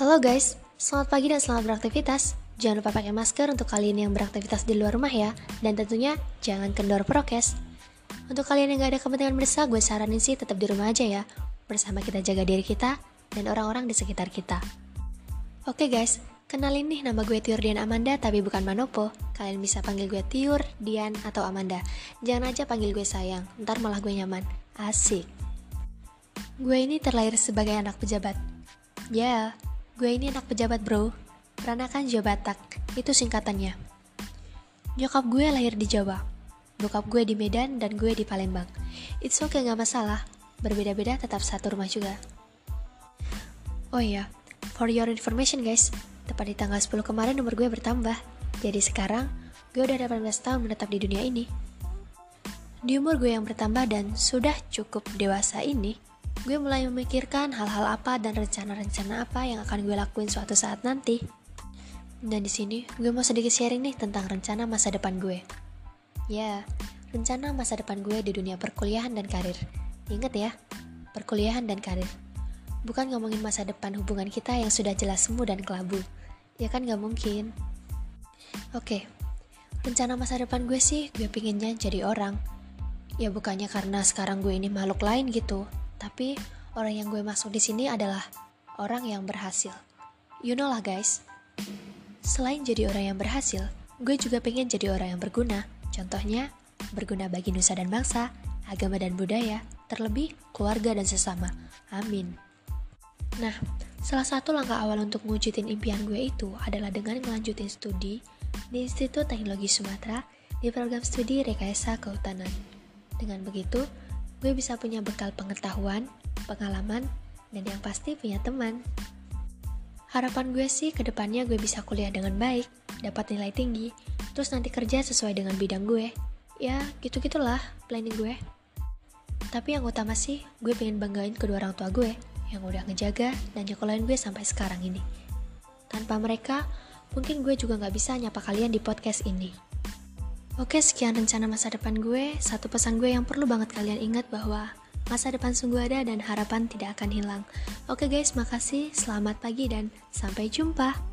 Halo guys, selamat pagi dan selamat beraktivitas. Jangan lupa pakai masker untuk kalian yang beraktivitas di luar rumah ya. Dan tentunya jangan kendor prokes. Untuk kalian yang gak ada kepentingan mendesak, gue saranin sih tetap di rumah aja ya. Bersama kita jaga diri kita dan orang-orang di sekitar kita. Oke guys, kenalin nih nama gue Tiur Dian Amanda tapi bukan Manopo. Kalian bisa panggil gue Tiur, Dian, atau Amanda. Jangan aja panggil gue sayang, ntar malah gue nyaman. Asik. Gue ini terlahir sebagai anak pejabat. Ya, gue ini anak pejabat bro. Peranakan Jawa Batak, itu singkatannya. Nyokap gue lahir di Jawa. Bokap gue di Medan dan gue di Palembang. It's okay gak masalah, berbeda-beda tetap satu rumah juga. Oh iya, for your information guys, tepat di tanggal 10 kemarin umur gue bertambah. Jadi sekarang, gue udah 18 tahun menetap di dunia ini. Di umur gue yang bertambah dan sudah cukup dewasa ini, gue mulai memikirkan hal-hal apa dan rencana-rencana apa yang akan gue lakuin suatu saat nanti. Dan di sini gue mau sedikit sharing nih tentang rencana masa depan gue. Ya, rencana masa depan gue di dunia perkuliahan dan karir. Ingat ya, perkuliahan dan karir. Bukan ngomongin masa depan hubungan kita yang sudah jelas semu dan kelabu. Ya kan gak mungkin. Oke, rencana masa depan gue sih gue pinginnya jadi orang. Ya bukannya karena sekarang gue ini makhluk lain gitu, tapi orang yang gue maksud di sini adalah orang yang berhasil. You know lah guys. Selain jadi orang yang berhasil, gue juga pengen jadi orang yang berguna. Contohnya, berguna bagi nusa dan bangsa, agama dan budaya, terlebih keluarga dan sesama. Amin. Nah, salah satu langkah awal untuk mewujudin impian gue itu adalah dengan melanjutin studi di Institut Teknologi Sumatera di program studi Rekayasa Kehutanan. Dengan begitu, gue bisa punya bekal pengetahuan, pengalaman, dan yang pasti punya teman. Harapan gue sih ke depannya gue bisa kuliah dengan baik, dapat nilai tinggi, terus nanti kerja sesuai dengan bidang gue. Ya, gitu-gitulah planning gue. Tapi yang utama sih, gue pengen banggain kedua orang tua gue yang udah ngejaga dan nyekolahin gue sampai sekarang ini. Tanpa mereka, mungkin gue juga gak bisa nyapa kalian di podcast ini. Oke, sekian rencana masa depan gue. Satu pesan gue yang perlu banget kalian ingat bahwa Masa depan sungguh ada dan harapan tidak akan hilang. Oke guys, makasih. Selamat pagi dan sampai jumpa.